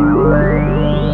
Thank you.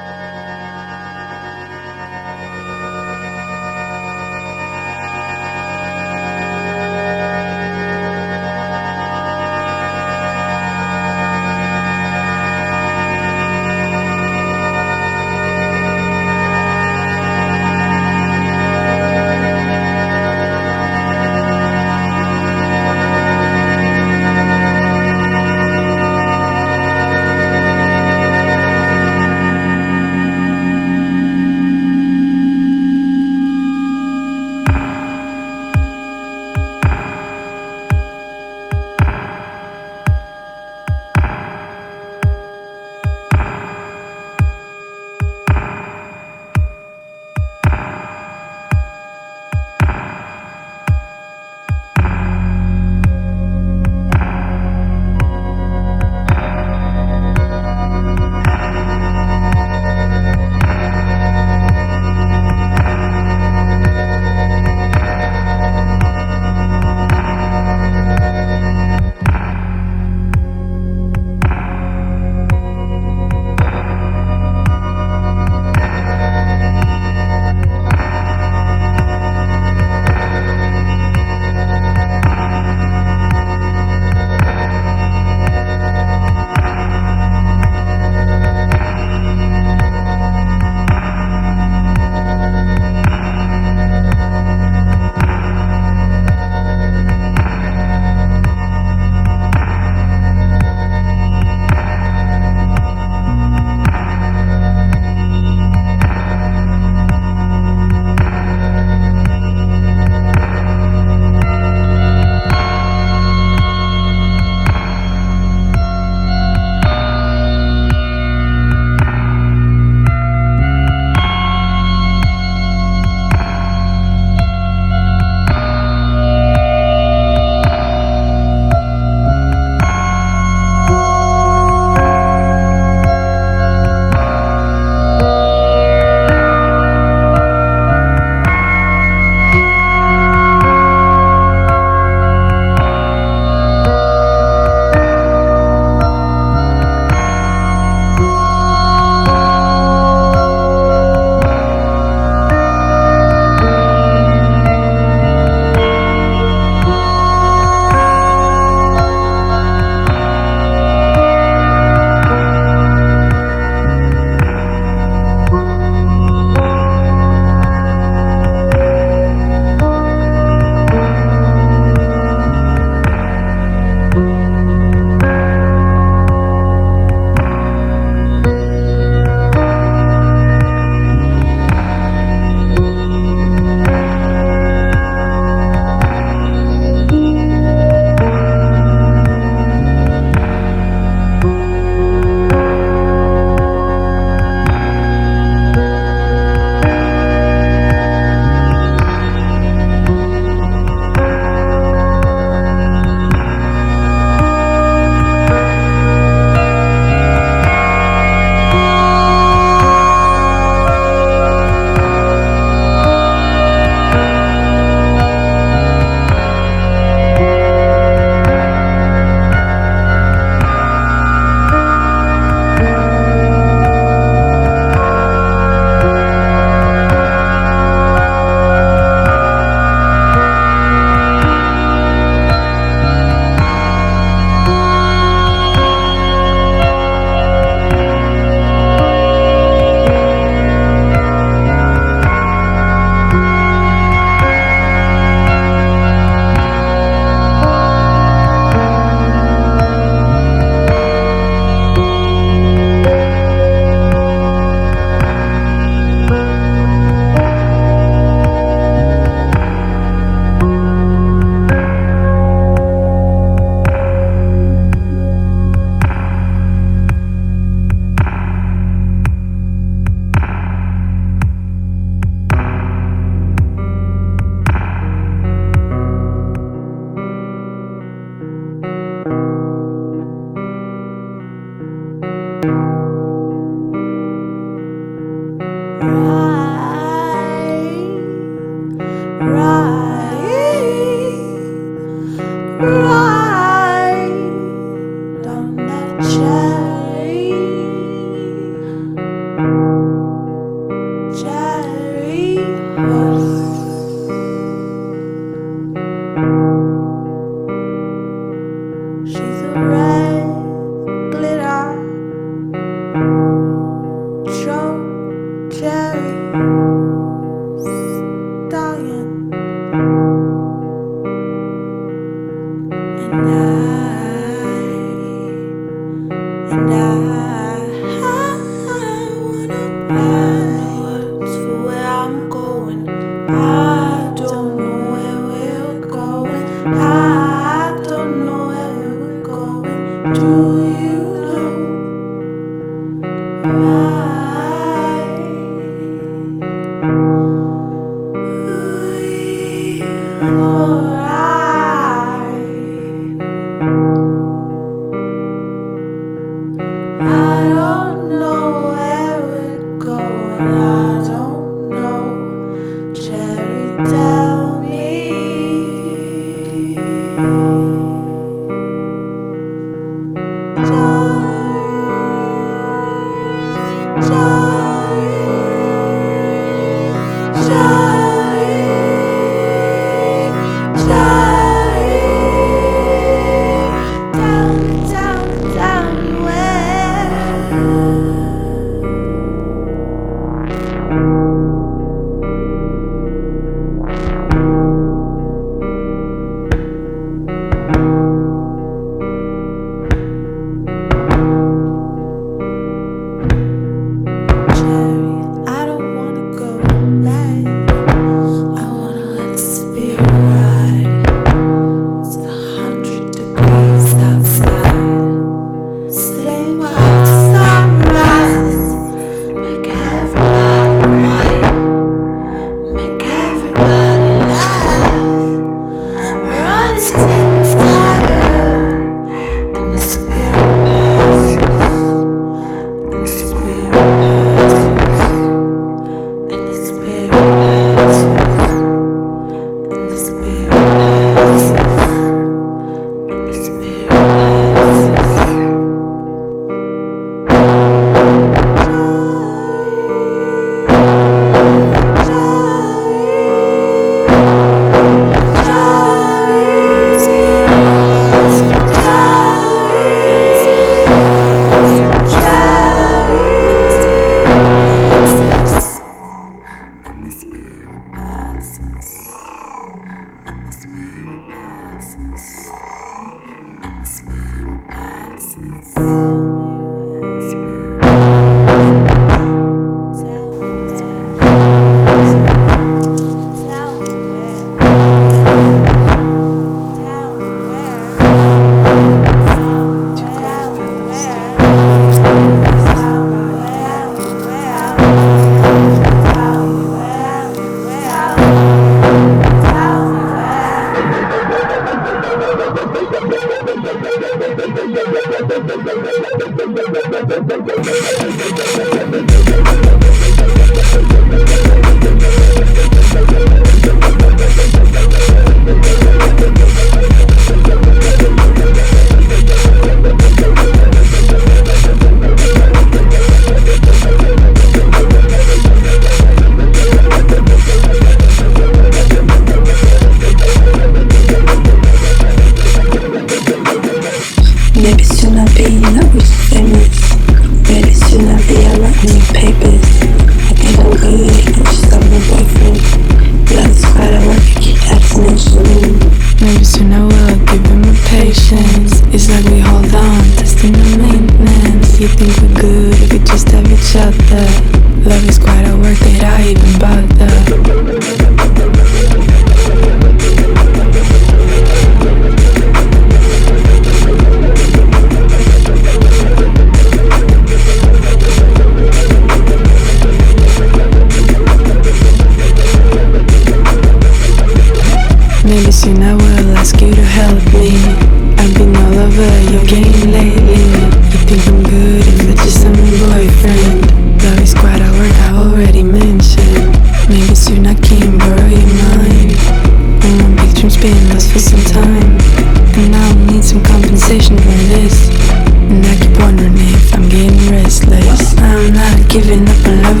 Everything from outside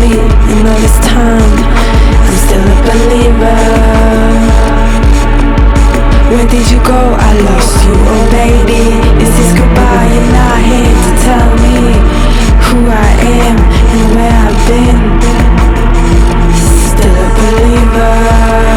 me in all this time. I'm still a believer. Where did you go? I lost you, oh baby. Is this goodbye? You're not here to tell me who I am and where I've been. Still a believer.